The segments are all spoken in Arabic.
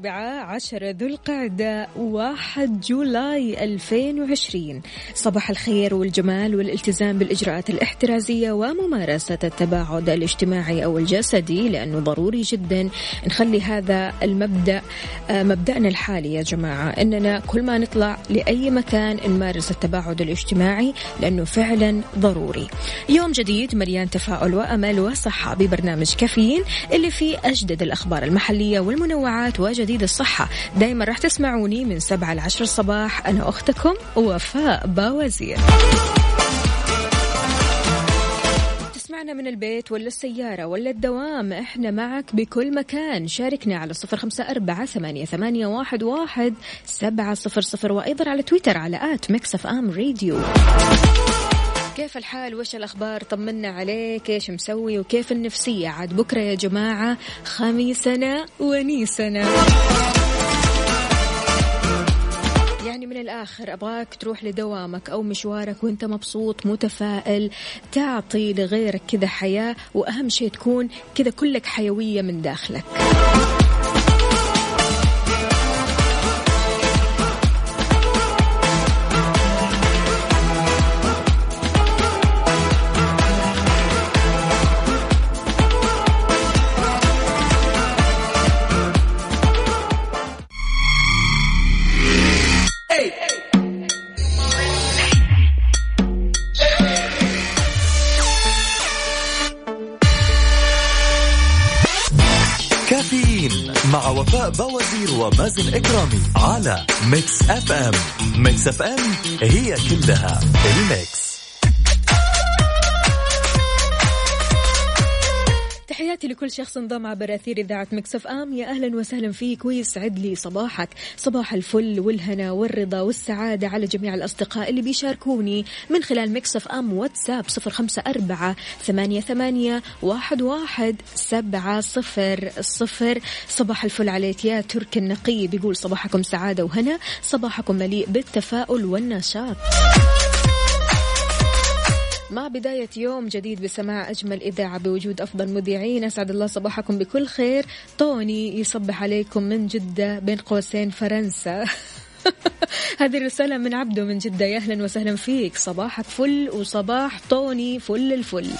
الأربعاء عشر ذو القعدة واحد July 2020 صباح الخير والجمال والالتزام بالإجراءات الاحترازية وممارسة التباعد الاجتماعي أو الجسدي لأنه ضروري جدا نخلي هذا المبدأ آه، مبدأنا الحالي يا جماعة. أننا كل ما نطلع لأي مكان نمارس التباعد الاجتماعي لأنه فعلا ضروري. يوم جديد مليان تفاؤل وأمل وصحة ببرنامج كافيين اللي فيه أجدد الأخبار المحلية والمنوعات وجديد الصحة. دايما راح تسمعوني من سبعة لعشر الصباح أنا أختكم وفاء باوزير. تسمعنا من البيت ولا السيارة ولا الدوام؟ إحنا معك بكل مكان. شاركنا على صفر خمسة أربعة ثمانية, ثمانية واحد, واحد سبعة صفر صفر وأيضا على تويتر على at Mix FM Radio. كيف الحال؟ وش الأخبار؟ طمنا عليك إيش مسوي؟ وكيف النفسية؟ عاد بكرة يا جماعة خميسنا ونيسنا. يعني من الآخر أبغاك تروح لدوامك أو مشوارك وأنت مبسوط متفائل تعطي لغيرك كذا حياة وأهم شيء تكون كذا كلك حيوية من داخلك. Mix FM Mix FM هي كلها ال Mix. تحياتي لكل شخص انضم عبر أثير إذاعة Mix FM. يا أهلا وسهلا فيك ويسعد لي صباحك. صباح الفل والهنا والرضا والسعادة على جميع الأصدقاء اللي بيشاركوني من خلال Mix FM. WhatsApp صفر خمسة أربعة ثمانية, ثمانية واحد, واحد سبعة صفر صفر. صباح الفل عليك يا ترك النقي. بيقول صباحكم سعادة وهنا صباحكم مليء بالتفاؤل والنشاط. مع بداية يوم جديد بسماع أجمل إذاعة بوجود أفضل مذيعين أسعد الله صباحكم بكل خير. طوني يصبح عليكم من جدة بين قوسين فرنسا. هذه الرسالة من عبده من جدة. يا أهلا وسهلا فيك. صباحك فل وصباح طوني فل الفل.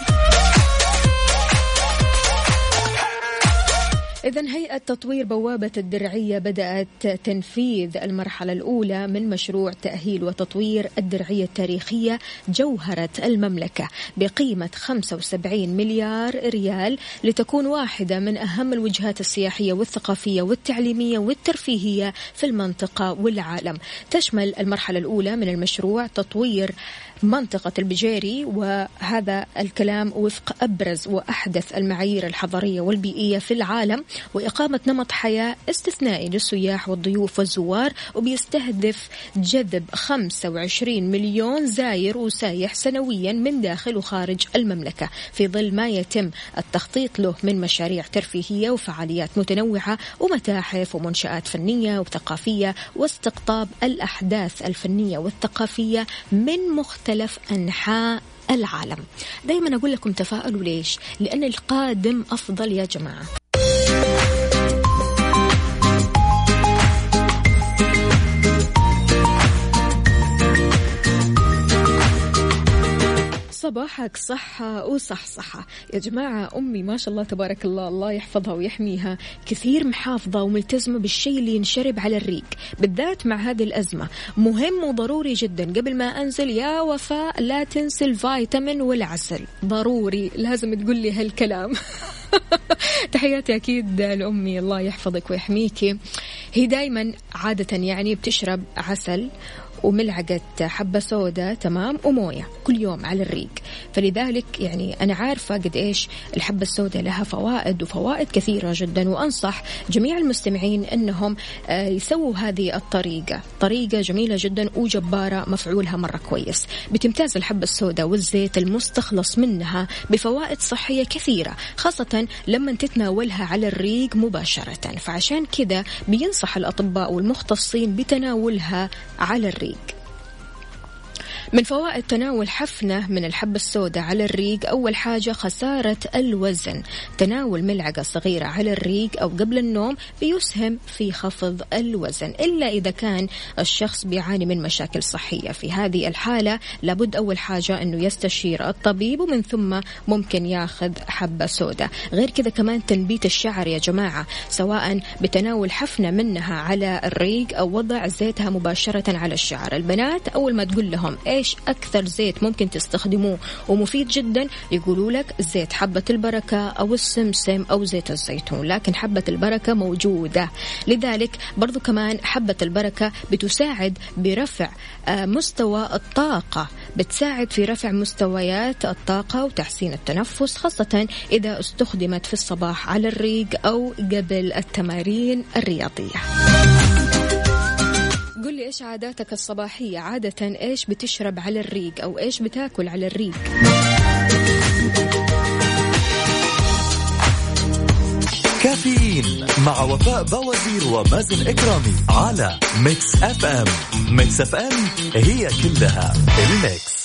إذا هيئة تطوير بوابة الدرعية بدأت تنفيذ المرحلة الأولى من مشروع تأهيل وتطوير الدرعية التاريخية جوهرة المملكة بقيمة 75 مليار ريال لتكون واحدة من أهم الوجهات السياحية والثقافية والتعليمية والترفيهية في المنطقة والعالم. تشمل المرحلة الأولى من المشروع تطوير منطقة البجيري وهذا الكلام وفق أبرز وأحدث المعايير الحضارية والبيئية في العالم وإقامة نمط حياة استثنائي للسياح والضيوف والزوار وبيستهدف جذب 25 مليون زاير وسايح سنويا من داخل وخارج المملكة في ظل ما يتم التخطيط له من مشاريع ترفيهية وفعاليات متنوعة ومتاحف ومنشآت فنية وثقافية واستقطاب الأحداث الفنية والثقافية من مختلف أنحاء العالم. دايما أقول لكم تفاءلوا ليش لأن القادم أفضل يا جماعة. صباحك صحة وصحصحة يا جماعة أمي ما شاء الله تبارك الله الله يحفظها ويحميها. كثير محافظة وملتزمة بالشيء اللي ينشرب على الريق بالذات مع هذه الأزمة. مهم وضروري جدا. قبل ما أنزل يا وفاء لا تنسي الفيتامين والعسل. ضروري لازم تقول لي هالكلام. تحياتي أكيد لأمي. الله يحفظك ويحميكي. هي دايما عادة يعني بتشرب عسل وملعقة حبة سوداء تمام؟ وموية كل يوم على الريق. فلذلك يعني أنا عارفة قد إيش الحبة السوداء لها فوائد وفوائد كثيرة جدا وأنصح جميع المستمعين أنهم آه، يسووا هذه الطريقة. طريقة جميلة جدا وجبارة مفعولها مرة كويس. بتمتاز الحبة السوداء والزيت المستخلص منها بفوائد صحية كثيرة خاصة لما تتناولها على الريق مباشرة. فعشان كذا بينصح الأطباء والمختصين بتناولها على الريق. الريق من فوائد تناول حفنة من الحبة السوداء على الريق أول حاجة خسارة الوزن. تناول ملعقة صغيرة على الريق أو قبل النوم بيسهم في خفض الوزن. إلا إذا كان الشخص بيعاني من مشاكل صحية. في هذه الحالة لابد أول حاجة أنه يستشير الطبيب ومن ثم ممكن ياخذ حبة سوداء. غير كذا كمان تنبيت الشعر يا جماعة سواء بتناول حفنة منها على الريق أو وضع زيتها مباشرة على الشعر. البنات أول ما تقول لهم إيش أكثر زيت ممكن تستخدموه؟ ومفيد جدا يقولوا لك زيت حبة البركة أو السمسم أو زيت الزيتون لكن حبة البركة موجودة. لذلك برضو كمان حبة البركة بتساعد برفع آه، مستوى الطاقة بتساعد في رفع مستويات الطاقة وتحسين التنفس خاصة إذا استخدمت في الصباح على الريق أو قبل التمارين الرياضية. قل لي إيش عاداتك الصباحية؟ عادة إيش بتشرب على الريق أو إيش بتاكل على الريق؟ كافيين مع وفاء باوزير ومازن إكرامي على Mix FM. Mix FM هي كلها ال Mix.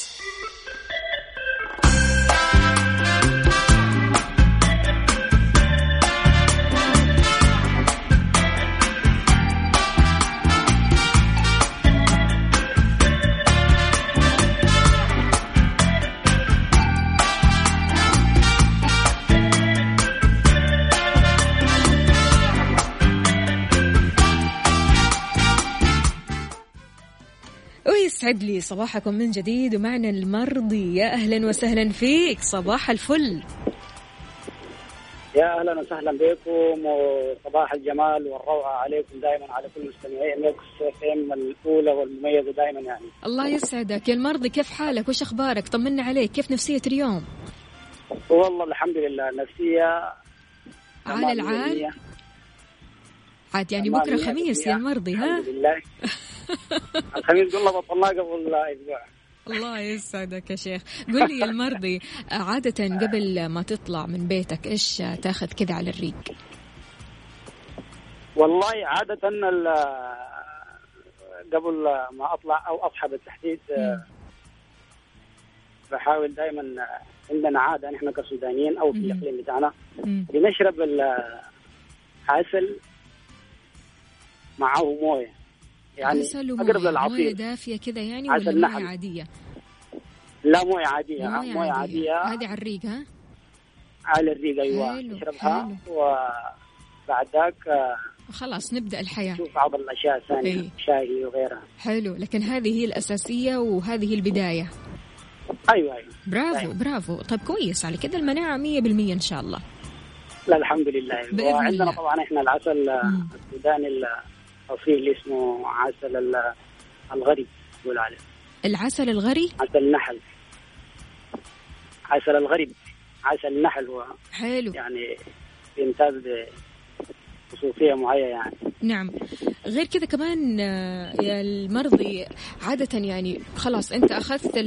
لي صباحكم من جديد ومعنا المرضي. يا أهلا وسهلا فيك. صباح الفل. يا أهلا وسهلا بكم وصباح الجمال والروعة عليكم دائما على كل مستمعي Mix FM الأولى والمميزة دائما يعني. الله يسعدك. يا المرضي كيف حالك؟ وش أخبارك؟ طمنا عليك. كيف نفسية اليوم؟ والله الحمد لله نفسية على العال. عاد يعني بكرة خميس يا المرضي ها؟ لله. الخميس قلنا بطلناه قبل أسبوع. الله يسعدك يا شيخ. قل لي يا المرضي عادة قبل ما تطلع من بيتك إيش تاخذ كذا على الريق؟ والله عادة قبل ما أطلع أو أصحى بالتحديد بحاول دائما عندنا عادة نحن كسودانيين أو في الإقليم بتاعنا بنشرب العسل معه مويه. يعني أقرب للعصير. موية دافية كذا يعني ولا موية نحل. عادية؟ لا موية عادية. موية, موية عادية, عادية. هذه على الريق ها؟ على الريق أيوه. تشربها وبعد ذاك آه، خلاص نبدأ الحياة. شوف بعض الأشياء الثانية. شاي وغيرها. حلو لكن هذه هي الأساسية وهذه البداية. أيوه أيوه. برافو أيوة. برافو. طيب كويس على كده المناعة 100% إن شاء الله. لا الحمد لله. بإذن وعندنا. طبعا إحنا العسل السوداني الاصيل اللي اسمه عسل الغري يقول عليه. العسل الغري؟ عسل النحل. عسل الغريب عسل النحل هو. حلو. يعني يمتاز بخصوصية معينة يعني. نعم. غير كذا كمان آه، يا المرضي عادة يعني خلاص أنت أخذت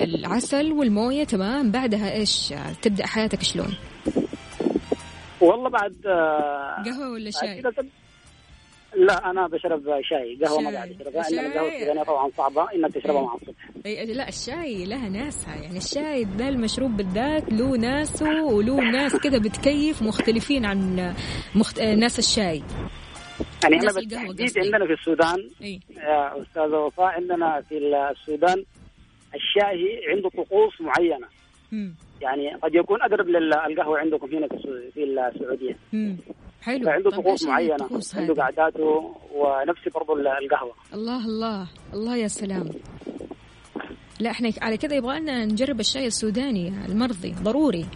العسل والموية تمام. بعدها إيش؟ تبدأ حياتك شلون؟ والله بعد آه، قهوة ولا شاي؟ لا أنا بشرب شاي قهوة ما قاعد أشربها انما القهوه السودانيه طبعا صعبة انك تشربها مع الصبح لا الشاي لها ناسها يعني الشاي ذا المشروب بالذات له ناسه وله ناس كذا بتكيف مختلفين عن مخت... ناس الشاي يعني إحنا بالتحديد عندنا في السودان إيه؟ يا أستاذة وفاء عندنا في السودان الشاي عنده طقوس معينة مم. يعني قد يكون أقرب للقهوة عندكم هنا في السعودية مم. حلو. فعنده طقوس معينة؟ عنده قعداته ونفس برضه القهوة. الله الله الله يا سلام. لا إحنا على كذا يبغى لنا نجرب الشاي السوداني المرضي ضروري.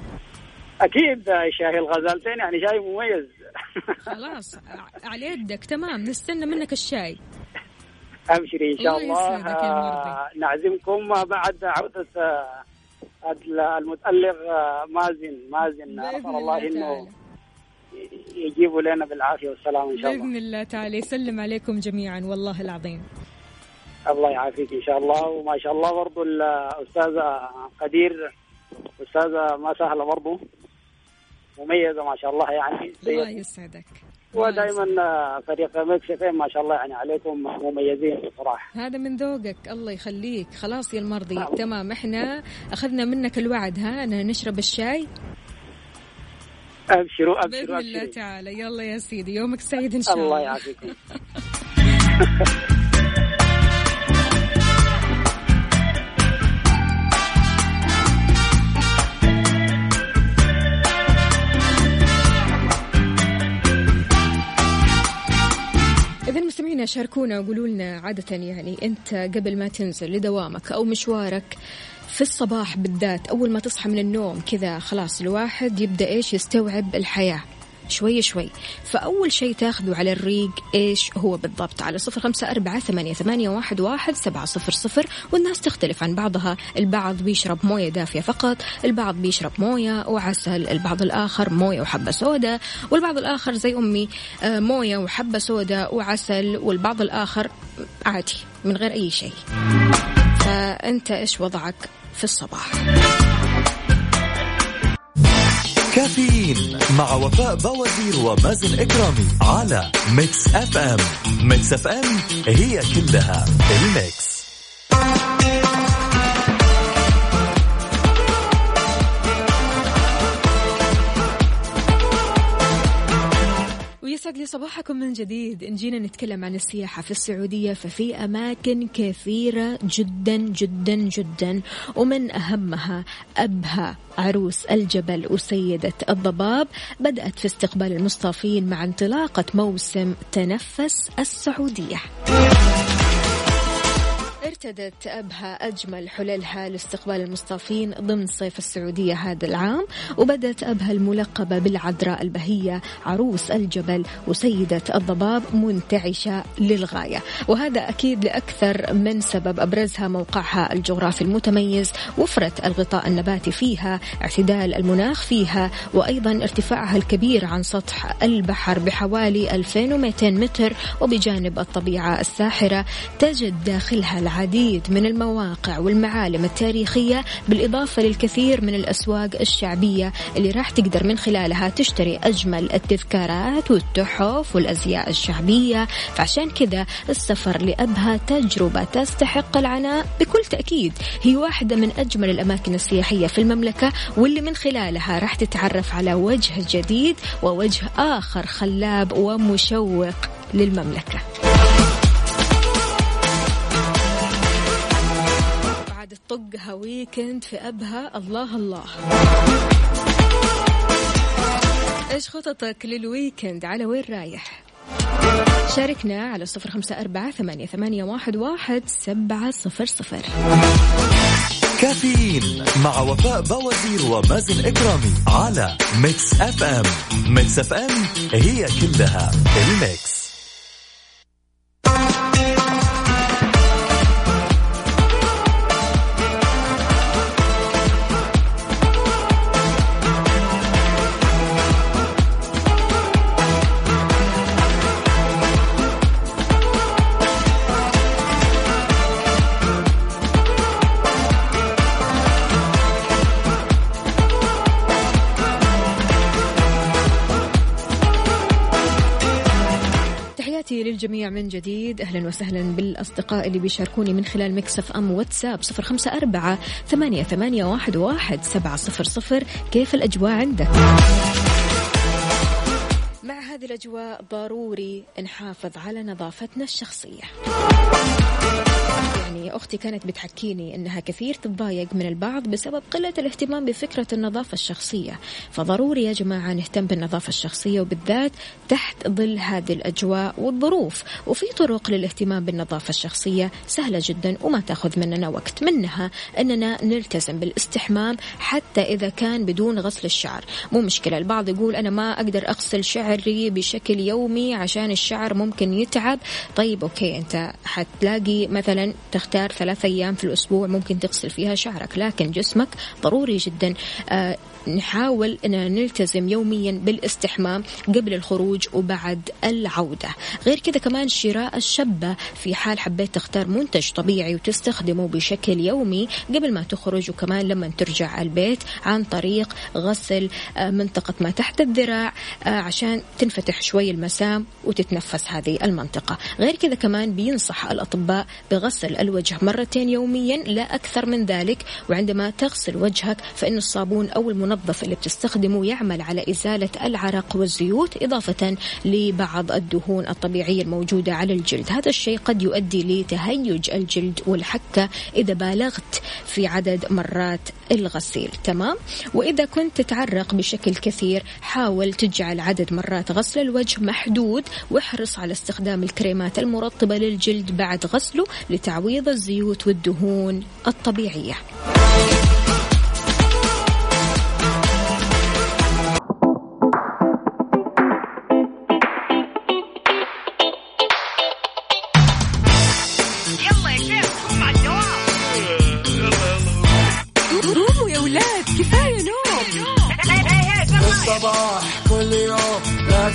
أكيد شاي الغزالتين يعني شاي مميز. خلاص على يدك تمام. نستنى منك الشاي. أبشري إن شاء الله الله. آه، نعزمكم بعد عودة آه، المتألق آه، مازن. مازن اسال الله إنه. يجيبوا لنا بالعافية والسلامة إن شاء الله. بإذن الله تعالى يسلم عليكم جميعا والله العظيم. الله يعافيك إن شاء الله. وما شاء الله برضو الأستاذة قدير أستاذة ما سهله برضو. مميزة ما شاء الله يعني. الله يسعدك. ودائما فريق ميكس ما شاء الله يعني عليكم مميزين بصراحة. هذا من ذوقك الله يخليك. خلاص يا المرضي تمام. إحنا أخذنا منك الوعد ها أنا نشرب الشاي. أبشروا بإذن ابشروا الله أبشروا. تعالى. يلا يا سيدي يومك سعيد إن شاء الله الله. يعافيكم إذا مستمعينا شاركونا وقولوا لنا عادة يعني أنت قبل ما تنزل لدوامك أو مشوارك في الصباح بالذات أول ما تصحى من النوم كذا خلاص الواحد يبدأ إيش؟ يستوعب الحياة. شوي شوي. فأول شيء تاخذه على الريق إيش هو بالضبط؟ على صفر خمسة أربعة ثمانية, ثمانية واحد, واحد سبعة صفر صفر. والناس تختلف عن بعضها. البعض بيشرب موية دافية فقط البعض بيشرب موية وعسل البعض الآخر موية وحبة سوداء والبعض الآخر زي أمي آه، موية وحبة سوداء وعسل والبعض الآخر عادي من غير أي شيء. فأنت إيش وضعك؟ في الصباح. كافيين مع وفاء باوزير ومازن إكرامي على Mix FM Mix FM هي كلها ال Mix ويسعد لي صباحكم من جديد. إن جينا نتكلم عن السياحة في السعودية ففي أماكن كثيرة جدا جدا جدا ومن أهمها أبها عروس الجبل وسيدة الضباب. بدأت في استقبال المصطافين مع انطلاقة موسم تنفس السعودية. ارتدت أبها أجمل حللها لاستقبال المصطافين ضمن صيف السعودية هذا العام وبدت أبها الملقبة بالعذراء البهية عروس الجبل وسيدة الضباب منتعشة للغاية. وهذا أكيد لأكثر من سبب أبرزها موقعها الجغرافي المتميز وفرة الغطاء النباتي فيها اعتدال المناخ فيها وأيضا ارتفاعها الكبير عن سطح البحر بحوالي 2200 متر وبجانب الطبيعة الساحرة تجد داخلها العديد من المواقع والمعالم التاريخية بالإضافة للكثير من الأسواق الشعبية اللي راح تقدر من خلالها تشتري أجمل التذكارات والتحف والأزياء الشعبية. فعشان كذا السفر لأبها تجربة تستحق العناء بكل تأكيد. هي واحدة من أجمل الأماكن السياحية في المملكة واللي من خلالها راح تتعرف على وجه جديد ووجه آخر خلاب ومشوق للمملكة. طقها ويكند في أبها الله الله. إيش خططك لل weekend؟ على وين رايح؟ شاركنا على صفر خمسة أربعة ثمانية, ثمانية واحد, واحد سبعة صفر صفر. كافيين مع وفاء باوزير ومازن إكرامي على Mix FM. Mix FM هي كلها ال Mix. تحياتي للجميع من جديد. أهلا وسهلا بالأصدقاء اللي بيشاركوني من خلال مكسف أم واتساب صفر خمسة أربعة ثمانية, ثمانية واحد, واحد سبعة صفر صفر. كيف الأجواء عندك؟ مع هذه الأجواء ضروري نحافظ على نظافتنا الشخصية. يعني أختي كانت بتحكيني أنها كثير تتضايق من البعض بسبب قلة الاهتمام بفكرة النظافة الشخصية. فضروري يا جماعة نهتم بالنظافة الشخصية وبالذات تحت ظل هذه الأجواء والظروف. وفي طرق للاهتمام بالنظافة الشخصية سهلة جدا وما تأخذ مننا وقت. منها أننا نلتزم بالاستحمام حتى إذا كان بدون غسل الشعر. مو مشكلة. البعض يقول أنا ما أقدر أغسل شعري بشكل يومي عشان الشعر ممكن يتعب. طيب أوكي أنت حتلاقي مثلا تختار ثلاث أيام في الأسبوع ممكن تغسل فيها شعرك لكن جسمك ضروري جدا. آه نحاول أن نلتزم يوميا بالاستحمام قبل الخروج وبعد العودة. غير كذا كمان شراء الشبة. في حال حبيت تختار منتج طبيعي وتستخدمه بشكل يومي قبل ما تخرج وكمان لما ترجع البيت عن طريق غسل آه، منطقة ما تحت الذراع آه، عشان تنفتح شوي المسام وتتنفس هذه المنطقة. غير كذا كمان بينصح الأطباء بغسل الوجه مرتين يوميا لا أكثر من ذلك. وعندما تغسل وجهك فإن الصابون أو المنظف اللي بتستخدمه يعمل على إزالة العرق والزيوت إضافة لبعض الدهون الطبيعية الموجودة على الجلد. هذا الشيء قد يؤدي لتهيج الجلد والحكة إذا بالغت في عدد مرات الغسيل. تمام؟ وإذا كنت تتعرق بشكل كثير حاول تجعل عدد مرات غسل الوجه محدود واحرص على استخدام الكريمات المرطبة للجلد بعد غسله لتعويض الزيوت والدهون الطبيعية.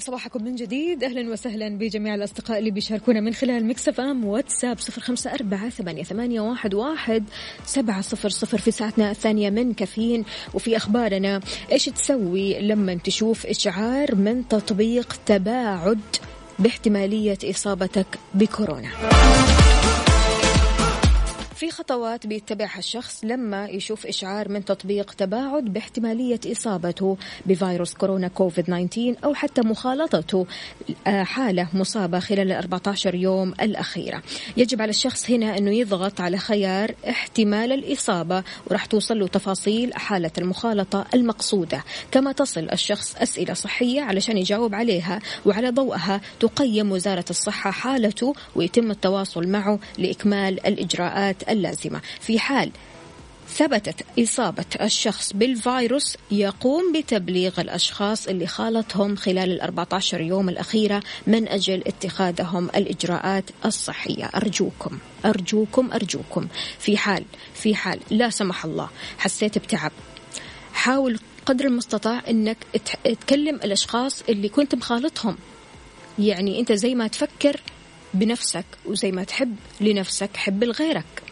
لي صباحكم من جديد. أهلا وسهلا بجميع الأصدقاء اللي بيشاركونا من خلال Mix FM واتساب صفر أربعة ثمانية, ثمانية واحد, سبعة صفر صفر في ساعتنا الثانية من كافيين. وفي أخبارنا إيش تسوي لما تشوف إشعار من تطبيق تباعد باحتمالية إصابتك بكورونا؟ في خطوات بيتبعها الشخص لما يشوف إشعار من تطبيق تباعد باحتمالية إصابته بفيروس كورونا كوفيد 19 أو حتى مخالطته آه، حالة مصابة خلال ال 14 يوم الأخيرة. يجب على الشخص هنا أنه يضغط على خيار احتمال الإصابة وراح توصل له تفاصيل حالة المخالطة المقصودة. كما تصل الشخص أسئلة صحية علشان يجاوب عليها وعلى ضوءها تقيم وزارة الصحة حالته ويتم التواصل معه لإكمال الإجراءات اللازمة. في حال ثبتت إصابة الشخص بالفيروس يقوم بتبليغ الأشخاص اللي خالطهم خلال ال 14 يوم الأخيرة من أجل اتخاذهم الإجراءات الصحية. أرجوكم أرجوكم أرجوكم. في حال في حال لا سمح الله حسيت بتعب. حاول قدر المستطاع إنك ت- تكلم الأشخاص اللي كنت مخالطهم. يعني أنت زي ما تفكر بنفسك وزي ما تحب لنفسك حب لغيرك.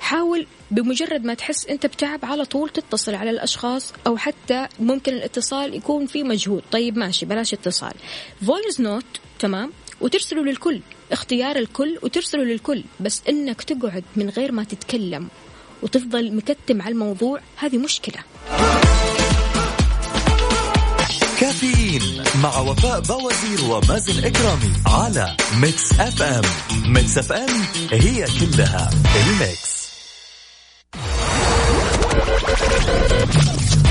حاول بمجرد ما تحس أنت بتعب على طول تتصل على الأشخاص أو حتى ممكن الاتصال يكون فيه مجهود. طيب ماشي بلاش اتصال. voice note تمام؟ وترسله للكل اختيار الكل وترسله للكل. بس إنك تقعد من غير ما تتكلم وتفضل مكتم على الموضوع هذه مشكلة. كافيين مع وفاء باوزير ومازن إكرامي على Mix FM Mix FM هي كلها ال Mix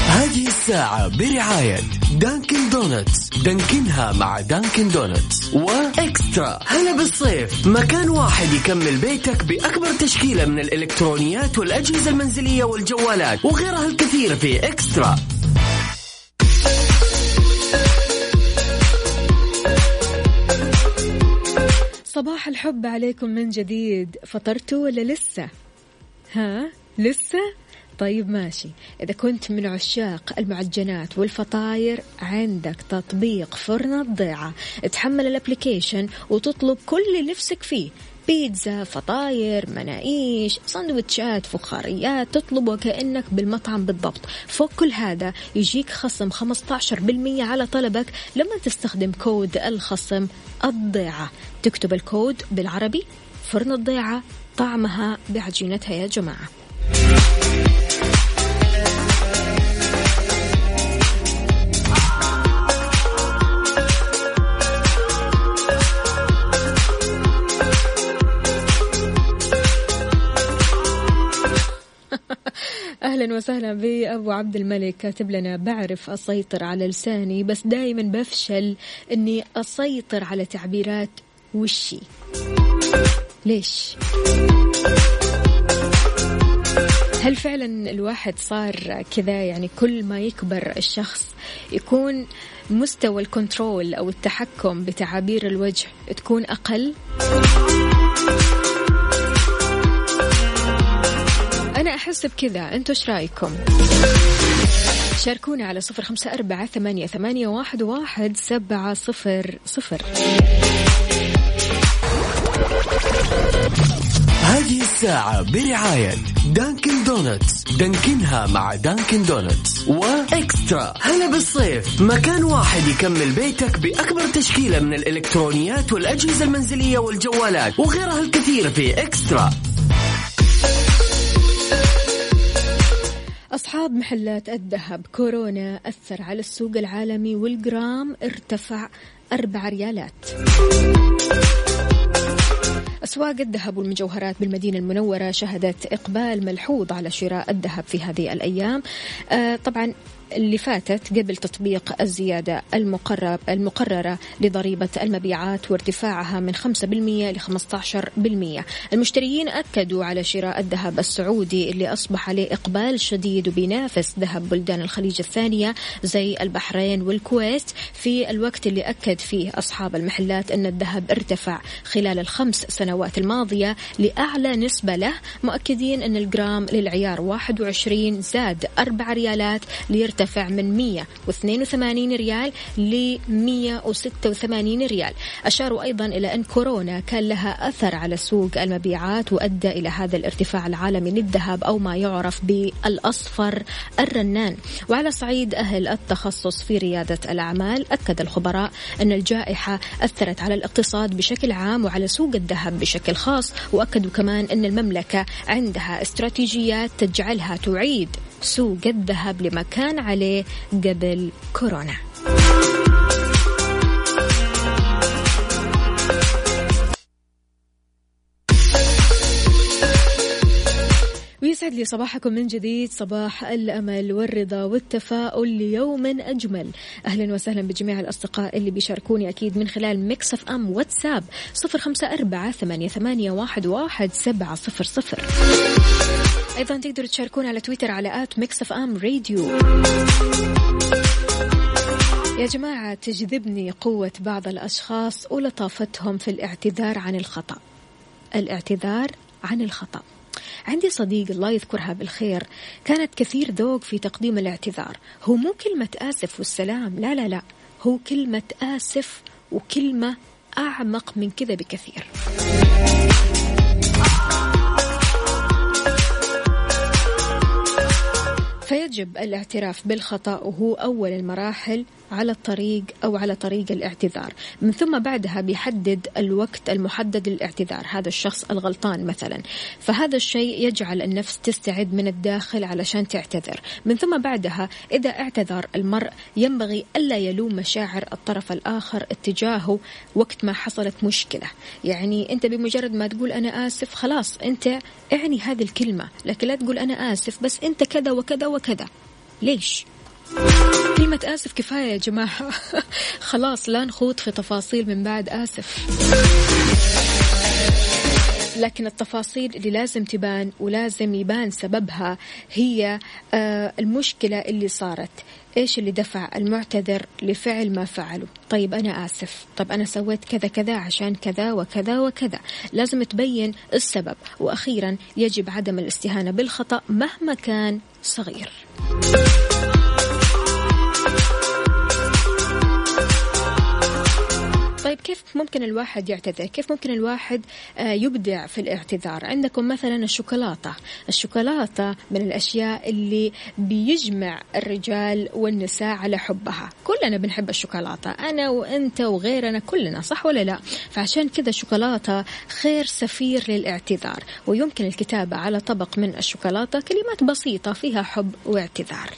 هذه الساعة برعاية Dunkin' Donuts Dunkin ها مع Dunkin' Donuts و Extra. هلا بالصيف. مكان واحد يكمل بيتك بأكبر تشكيلة من الإلكترونيات والأجهزة المنزلية والجوالات. وغيرها الكثير في Extra. صباح الحب عليكم من جديد. فطرتوا ولا لسه؟ ها؟ لسه؟ طيب ماشي. إذا كنت من عشاق المعجنات والفطاير عندك تطبيق فرن الضيعة. تحمل ال application وتطلب كل اللي نفسك فيه. بيتزا فطاير مناقيش سندوتشات فخاريات تطلب وكأنك بالمطعم بالضبط. فوق كل هذا يجيك خصم 15% على طلبك لما تستخدم كود الخصم الضيعة. تكتب الكود بالعربي فرن الضيعة طعمها بعجينتها يا جماعة. أهلا وسهلا بأبو عبد الملك كاتب لنا بعرف أسيطر على لساني بس دائما بفشل إني أسيطر على تعبيرات وشي. ليش؟ هل فعلا الواحد صار كذا؟ يعني كل ما يكبر الشخص يكون مستوى الكنترول أو التحكم بتعابير الوجه تكون أقل؟ أحس بكذا. أنتوا إيش رأيكم؟ شاركونا على صفر خمسة أربعة ثمانية, ثمانية واحد, واحد سبعة صفر صفر. هذه الساعة برعاية Dunkin' Donuts. Dunkin ها مع Dunkin' Donuts. و Extra. هلا بالصيف. مكان واحد يكمل بيتك بأكبر تشكيلة من الإلكترونيات والأجهزة المنزلية والجوالات وغيرها الكثير في Extra. أصحاب محلات الذهب كورونا أثر على السوق العالمي والجرام ارتفع أربع ريالات. أسواق الذهب والمجوهرات بالمدينة المنورة شهدت إقبال ملحوظ على شراء الذهب في هذه الأيام. آه طبعا اللي فاتت قبل تطبيق الزيادة المقرب المقررة لضريبة المبيعات وارتفاعها من 5% ل 15%. المشتريين أكدوا على شراء الذهب السعودي اللي أصبح عليه إقبال شديد وبينافس ذهب بلدان الخليج الثانية زي البحرين والكويت في الوقت اللي أكد فيه أصحاب المحلات أن الذهب ارتفع خلال الخمس سنوات الماضية لأعلى نسبة له مؤكدين أن الجرام للعيار 21 زاد 4 ريالات ليرتفع ارتفع من 182 ريال ل 186 ريال. أشاروا أيضا إلى أن كورونا كان لها أثر على سوق المبيعات وأدى إلى هذا الارتفاع العالمي للذهب أو ما يعرف بالأصفر الرنان. وعلى صعيد أهل التخصص في ريادة الأعمال أكد الخبراء أن الجائحة أثرت على الاقتصاد بشكل عام وعلى سوق الذهب بشكل خاص وأكدوا كمان أن المملكة عندها استراتيجيات تجعلها تعيد سوق الذهب لما كان عليه قبل كورونا. ويسعد لي صباحكم من جديد. صباح الأمل والرضا والتفاؤل ليوم أجمل. أهلا وسهلا بجميع الأصدقاء اللي بيشاركوني أكيد من خلال Mix FM واتساب صفر خمسة أربعة ثمانية, واحد سبعة صفر صفر. أيضا تقدروا تشاركونا على تويتر على at Mix FM Radio. يا جماعة تجذبني قوة بعض الأشخاص ولطافتهم في الاعتذار عن الخطأ. الاعتذار عن الخطأ. عندي صديق الله يذكرها بالخير كانت كثير ذوق في تقديم الاعتذار. هو مو كلمة آسف والسلام لا لا لا. هو كلمة آسف وكلمة أعمق من كذا بكثير. 可以 فيجب الاعتراف بالخطأ وهو أول المراحل على الطريق أو على طريق الاعتذار. من ثم بعدها بيحدد الوقت المحدد للاعتذار هذا الشخص الغلطان مثلا. فهذا الشيء يجعل النفس تستعد من الداخل علشان تعتذر. من ثم بعدها إذا اعتذر المرء ينبغي ألا يلوم مشاعر الطرف الآخر اتجاهه وقت ما حصلت مشكلة. يعني أنت بمجرد ما تقول أنا آسف خلاص أنت اعني هذه الكلمة لكن لا تقول أنا آسف بس أنت كذا وكذا وكذا. ليش؟ كلمة آسف كفاية يا جماعة. خلاص لا نخوض في تفاصيل من بعد آسف. لكن التفاصيل اللي لازم تبان ولازم يبان سببها هي آه، المشكلة اللي صارت. إيش اللي دفع المعتذر لفعل ما فعله؟ طيب أنا آسف. طيب أنا سويت كذا كذا عشان كذا وكذا وكذا. لازم تبين السبب. وأخيرا يجب عدم الاستهانة بالخطأ مهما كان. صغير. طيب كيف ممكن الواحد يعتذر؟ كيف ممكن الواحد آه، يبدع في الاعتذار؟ عندكم مثلا الشوكولاتة. الشوكولاتة من الأشياء اللي بيجمع الرجال والنساء على حبها. كلنا بنحب الشوكولاتة أنا وأنت وغيرنا كلنا صح ولا لا؟ فعشان كذا الشوكولاتة خير سفير للاعتذار ويمكن الكتابة على طبق من الشوكولاتة كلمات بسيطة فيها حب واعتذار.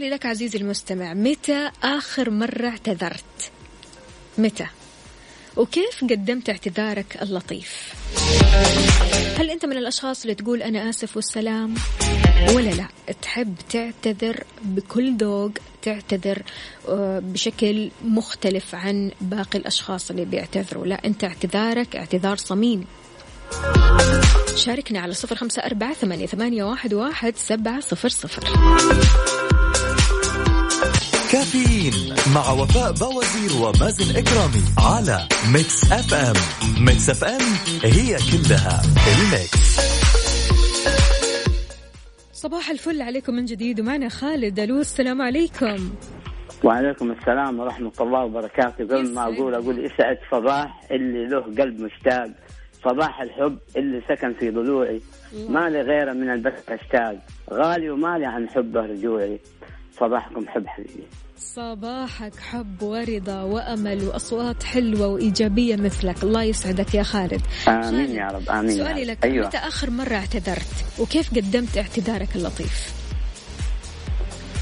سؤالي لك عزيزي المستمع متى آخر مرة اعتذرت؟ متى؟ وكيف قدمت اعتذارك اللطيف؟ هل أنت من الأشخاص اللي تقول أنا آسف والسلام؟ ولا لا؟ تحب تعتذر بكل ذوق تعتذر آه، بشكل مختلف عن باقي الأشخاص اللي بيعتذروا. لا أنت اعتذارك اعتذار صميم. شاركنا على صفر خمسة أربعة ثمانية, واحد سبعة صفر صفر. كافيين مع وفاء باوزير ومازن إكرامي على Mix FM. Mix FM هي كلها ال Mix. صباح الفل عليكم من جديد ومعنا خالد ألو السلام عليكم. وعليكم السلام ورحمة الله وبركاته. قبل ما أقول أقول يسعد صباح اللي له قلب مشتاق صباح الحب اللي سكن في ضلوعي. ما لي غيره من البث أشتاق. غالي ومالي عن حبه رجوعي. صباحكم حب حبيبي. صباحك حب ورضا وأمل وأصوات حلوة وإيجابية مثلك. الله يسعدك يا خالد. آمين يا رب آمين سؤالي لك أيوة. متى آخر مرة اعتذرت؟ وكيف قدمت اعتذارك اللطيف؟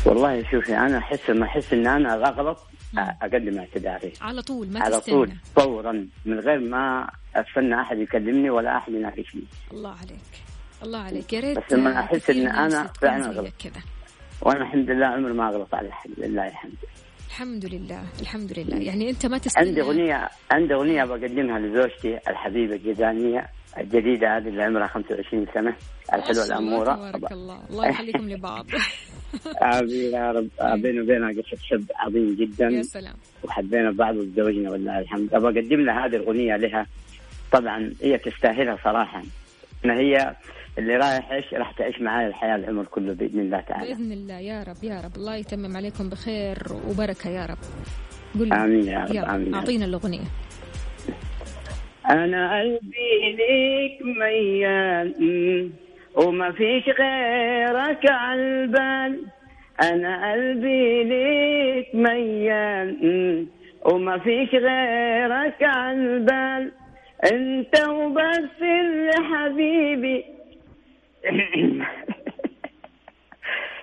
والله شوفي أنا أحس ما أحس إن أنا اغلط أقدم اعتذاري. على طول ما على تستنى. طول فورا. من غير ما استنى أحد يكلمني ولا أحد يناقشني. الله عليك. الله عليك. يا ريت بس لما أحس إن أنا فعلا غلط. كذا. وأنا الحمد لله عمري ما أغلط على احد لله الحمد الحمد لله الحمد لله. يعني أنت ما تستنى عندي أغنية عندي أغنية بقدمها لزوجتي الحبيبة الجيزانية الجديدة هذه اللي عمرها 25 سنة الحلوة ما الأمورة. تبارك الله. الله يخليكم لبعض. آمين يا رب بيني وبينها قصة حب عظيم جدا. يا سلام. وحبينا بعض وتزوجنا والله الحمد. أبغى أقدم لها هذه الأغنية لها. طبعا هي تستاهلها صراحة. إن هي اللي رايح إيش راح تعيش معايا الحياة العمر كله بإذن الله تعالى. بإذن الله يا رب يا رب. الله يتمم عليكم بخير وبركة يا رب. قل لي. آمين يا رب آمين يا رب. أعطينا الأغنية. أنا قلبي ليك ميال وما فيش غيرك عالبال أنا قلبي ليك ميال وما فيش غيرك عالبال أنت وبس اللي حبيبي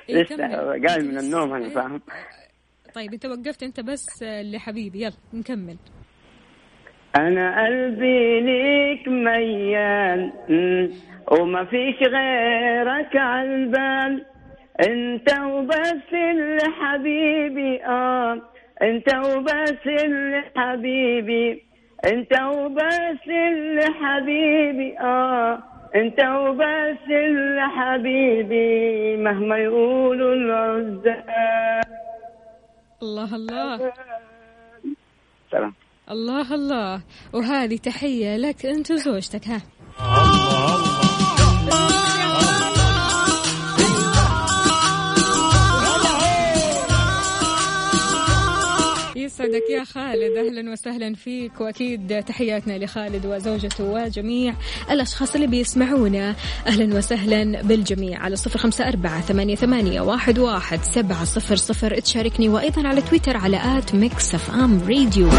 لسه كمل. قايم من النوم أنا فاهم. طيب أنت وقفت أنت بس لحبيبي. يلا نكمل. أنا قلبي ليك ميال وما فيش غيرك عالبال أنت وبس اللي حبيبي آه. أنت وبس اللي حبيبي أنت وبس اللي حبيبي آه. أنت وبس اللي حبيبي مهما يقولوا العزاب الله الله. سلام. الله الله. وهذه تحية لك أنت وزوجتك ها. يسعدك يا خالد. أهلا وسهلا فيك. وأكيد تحياتنا لخالد وزوجته وجميع الأشخاص اللي بيسمعونا. أهلا وسهلا بالجميع. على صفر خمسة أربعة ثمانية, ثمانية واحد, واحد سبعة صفر صفر. تشاركني وأيضا على تويتر على at Mix FM Radio.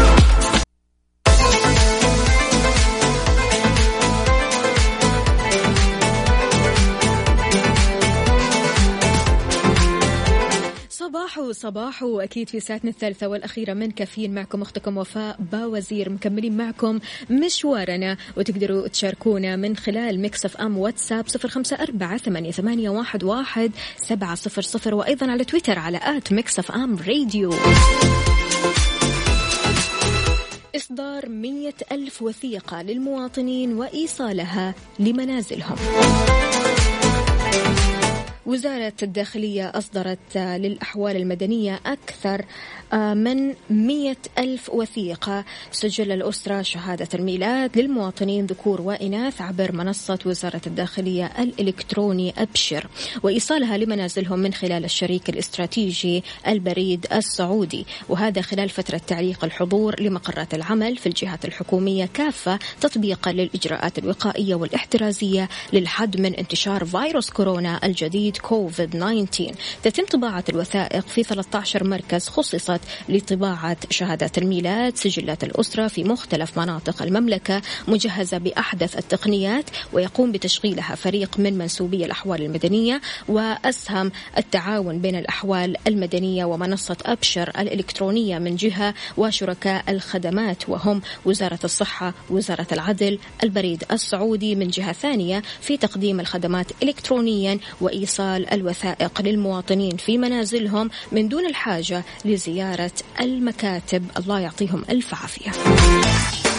صباحو صباحو أكيد في ساعتنا الثالثة والأخيرة من كافيين معكم أختكم وفاء باوزير مكملين معكم مشوارنا. وتقدروا تشاركونا من خلال Mix FM واتساب صفر خمسة أربعة ثمانية, ثمانية واحد, واحد سبعة صفر صفر وأيضا على تويتر على at Mix FM Radio. إصدار مية ألف وثيقة للمواطنين وإيصالها لمنازلهم. وزارة الداخلية أصدرت للأحوال المدنية أكثر من مية ألف وثيقة سجل الأسرة شهادة الميلاد للمواطنين ذكور وإناث عبر منصة وزارة الداخلية الإلكتروني أبشر. وإيصالها لمنازلهم من خلال الشريك الاستراتيجي البريد السعودي. وهذا خلال فترة تعليق الحضور لمقرات العمل في الجهات الحكومية كافة تطبيقا للإجراءات الوقائية والاحترازية للحد من انتشار فيروس كورونا الجديد كوفيد 19 تتم طباعة الوثائق في 13 مركز خصصت لطباعة شهادات الميلاد سجلات الأسرة في مختلف مناطق المملكة مجهزة بأحدث التقنيات ويقوم بتشغيلها فريق من منسوبي الأحوال المدنية وأسهم التعاون بين الأحوال المدنية ومنصة أبشر الإلكترونية من جهة وشركاء الخدمات وهم وزارة الصحة وزارة العدل البريد السعودي من جهة ثانية في تقديم الخدمات إلكترونيا وإيصال الوثائق للمواطنين في منازلهم من دون الحاجة لزيارة المكاتب. الله يعطيهم ألف عافية.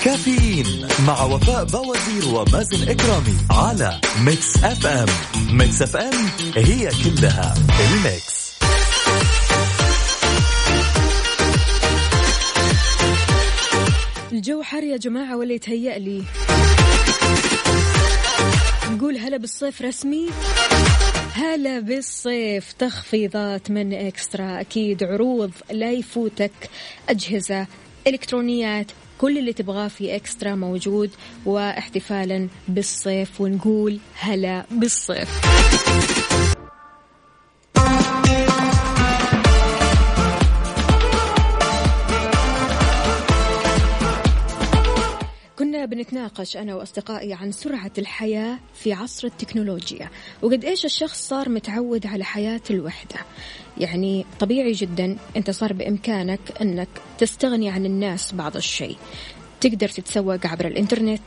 كافيين مع وفاء باوزير ومازن إكرامي على Mix FM. Mix FM هي كلها ال Mix. الجو حر يا جماعة ولا يتهيأ لي؟ نقول هلا بالصيف رسمي. هلا بالصيف تخفيضات من Extra أكيد عروض لا يفوتك أجهزة إلكترونيات كل اللي تبغاه في إكسترا موجود واحتفالا بالصيف ونقول هلا بالصيف. بنتناقش أنا وأصدقائي عن سرعة الحياة في عصر التكنولوجيا وقد إيش الشخص صار متعود على حياة الوحدة؟ يعني طبيعي جدا أنت صار بإمكانك أنك تستغني عن الناس بعض الشيء تقدر تتسوق عبر الإنترنت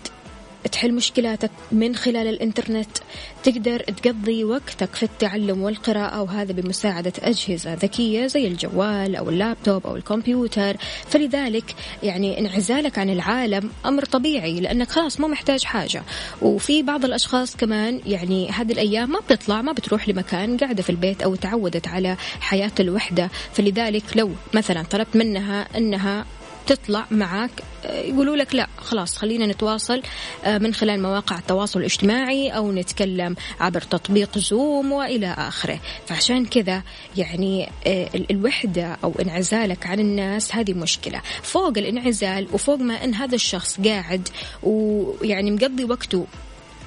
تحل مشكلاتك من خلال الإنترنت. تقدر تقضي وقتك في التعلم والقراءة وهذا بمساعدة أجهزة ذكية زي الجوال أو اللابتوب أو الكمبيوتر. فلذلك يعني انعزالك عن العالم أمر طبيعي لأنك خلاص ما محتاج حاجة. وفي بعض الأشخاص كمان يعني هذه الأيام ما بتطلع ما بتروح لمكان قاعدة في البيت أو تعودت على حياة الوحدة. فلذلك لو مثلا طلبت منها أنها تطلع معك يقولوا لك لا خلاص خلينا نتواصل آه، من خلال مواقع التواصل الاجتماعي أو نتكلم عبر تطبيق زوم وإلى آخره. فعشان كذا يعني آه، الوحدة أو انعزالك عن الناس هذه مشكلة. فوق الانعزال وفوق ما أن هذا الشخص قاعد ويعني مقضي وقته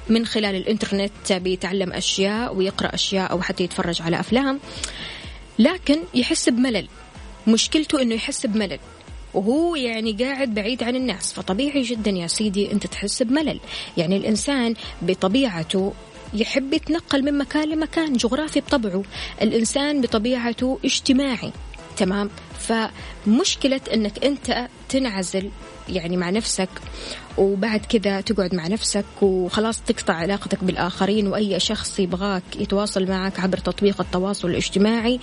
من خلال الإنترنت بيتعلم أشياء ويقرأ أشياء أو حتى يتفرج على أفلام لكن يحس بملل. مشكلته إنه يحس بملل. وهو يعني قاعد بعيد عن الناس. فطبيعي جدا يا سيدي أنت تحس بملل. يعني الإنسان بطبيعته يحب يتنقل من مكان لمكان جغرافي بطبعه. الإنسان بطبيعته اجتماعي. تمام؟ فمشكلة إنك أنت تنعزل يعني مع نفسك وبعد كذا تقعد مع نفسك وخلاص تقطع علاقتك بالآخرين وأي شخص يبغاك يتواصل معك عبر تطبيق التواصل الاجتماعي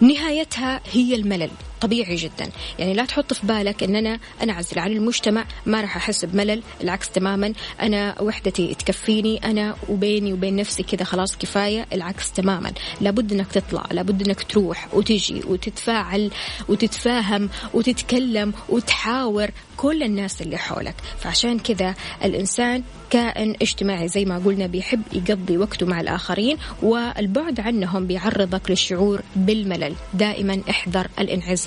نهايتها هي الملل. طبيعي جدا. يعني لا تحط في بالك ان أنا انعزل عن المجتمع ما راح احس بملل العكس تماما. أنا وحدتي تكفيني أنا وبيني وبين نفسي كذا خلاص كفاية العكس تماما. لابد إنك تطلع لابد إنك تروح وتجي وتتفاعل وتتفاهم وتتكلم وتحاور كل الناس اللي حولك. فعشان كذا الإنسان كائن اجتماعي زي ما قلنا بيحب يقضي وقته مع الآخرين والبعد عنهم بيعرضك للشعور بالملل. دائما احذر الإنعزال.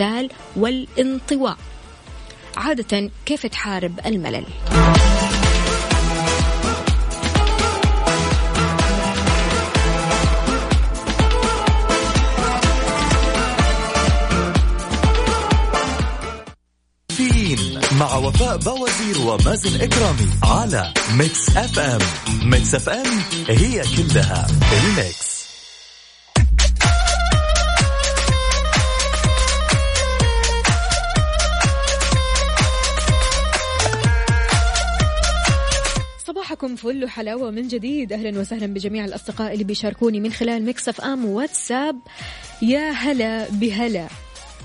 والانطواء. عادة كيف تحارب الملل؟ مع وفاء باوزير ومازن إكرامي على Mix FM. Mix FM هي كلها ال Mix. صباحكم فل وحلاوة من جديد. أهلا وسهلا بجميع الأصدقاء اللي بيشاركوني من خلال Mix FM واتساب. يا هلا بهلا.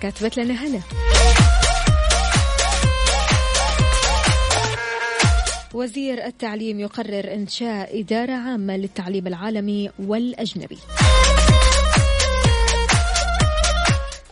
كاتبت لنا هلا. وزير التعليم يقرر إنشاء إدارة عامة للتعليم العالمي والأجنبي.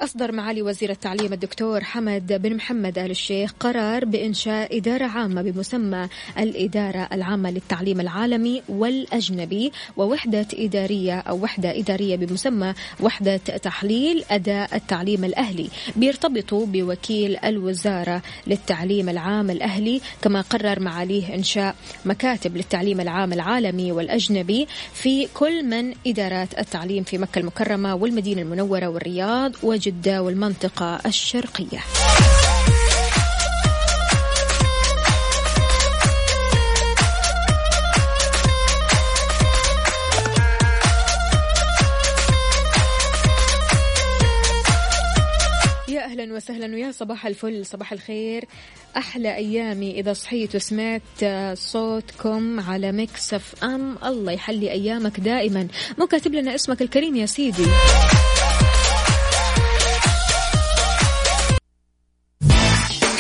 أصدر معالي وزير التعليم الدكتور حمد بن محمد آل الشيخ قرار بإنشاء إدارة عامة بمسمى الإدارة العامة للتعليم العالمي والأجنبي ووحدة إدارية أو وحدة إدارية بمسمى وحدة تحليل أداء التعليم الأهلي. بيرتبطوا بوكيل الوزارة للتعليم العام الأهلي كما قرر معاليه إنشاء مكاتب للتعليم العام العالمي والأجنبي في كل من إدارات التعليم في مكة المكرمة والمدينة المنورة والرياض وجد جدة والمنطقة الشرقية. أهلا وسهلا ويا صباح الفل صباح الخير. أحلى أيامي إذا صحيت وسمعت صوتكم على Mix FM. الله يحلي أيامك دائما. مو كاتب لنا اسمك الكريم يا سيدي.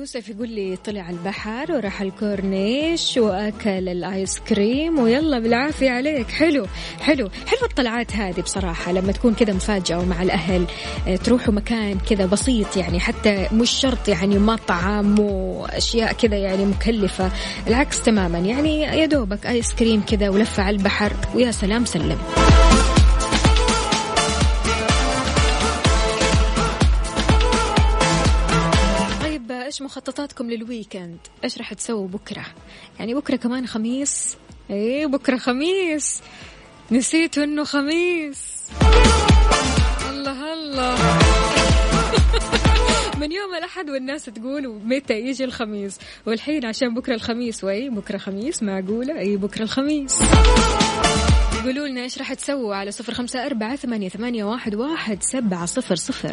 يوسف يقول لي طلع البحر وراح الكورنيش وأكل الآيس كريم ويلا بالعافية عليك. حلو حلو حلو الطلعات هذه بصراحة. لما تكون كذا مفاجأة ومع الأهل آه، تروحوا مكان كذا بسيط يعني حتى مش شرط يعني مطعم وأشياء كذا يعني مكلفة. العكس تماما يعني يا دوبك آيس كريم كذا ولفة على البحر. ويا سلام سلم. إيش مخططاتكم للويكند؟ إيش راح تسووا بكرة؟ يعني بكرة كمان خميس؟ إيه بكرة خميس. نسيتوا إنه خميس. الله الله. من يوم الأحد والناس تقول متى يجي الخميس؟ والحين عشان بكرة الخميس وأي بكرة خميس معقولة أي بكرة الخميس. قولوا لنا إيش راح تسووا على صفر خمسة أربعة ثمانية, ثمانية واحد, واحد سبعة صفر صفر.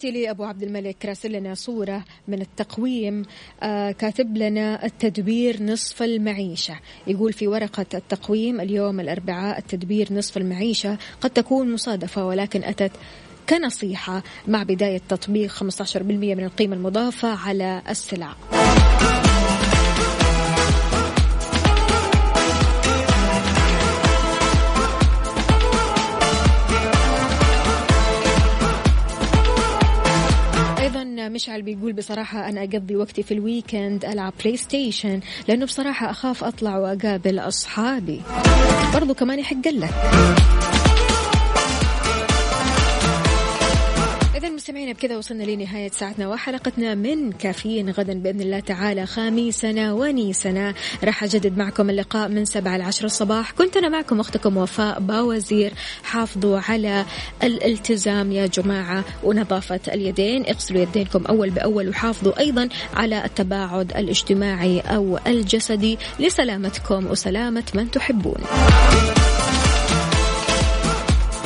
تحياتي لأبو عبد الملك راسل لنا صورة من التقويم آه كاتب لنا التدبير نصف المعيشة. يقول في ورقة التقويم اليوم الأربعاء التدبير نصف المعيشة قد تكون مصادفة ولكن أتت كنصيحة مع بداية تطبيق 15% من القيمة المضافة على السلع. أيضا مشعل بيقول بصراحة أنا أقضي وقتي في ال weekend ألعب بلاي ستيشن لأنه بصراحة أخاف أطلع وأقابل أصحابي. برضو كمان يحق لك. إذا مستمعينا بكذا وصلنا لنهاية ساعتنا وحلقتنا من كافيين غدا بإذن الله تعالى خميسنا ونيسنا. راح أجدد معكم اللقاء من سبعة لعشر الصباح. كنت أنا معكم أختكم وفاء باوزير. حافظوا على الالتزام يا جماعة ونظافة اليدين. اغسلوا يدينكم أول بأول وحافظوا أيضا على التباعد الاجتماعي أو الجسدي. لسلامتكم وسلامة من تحبون.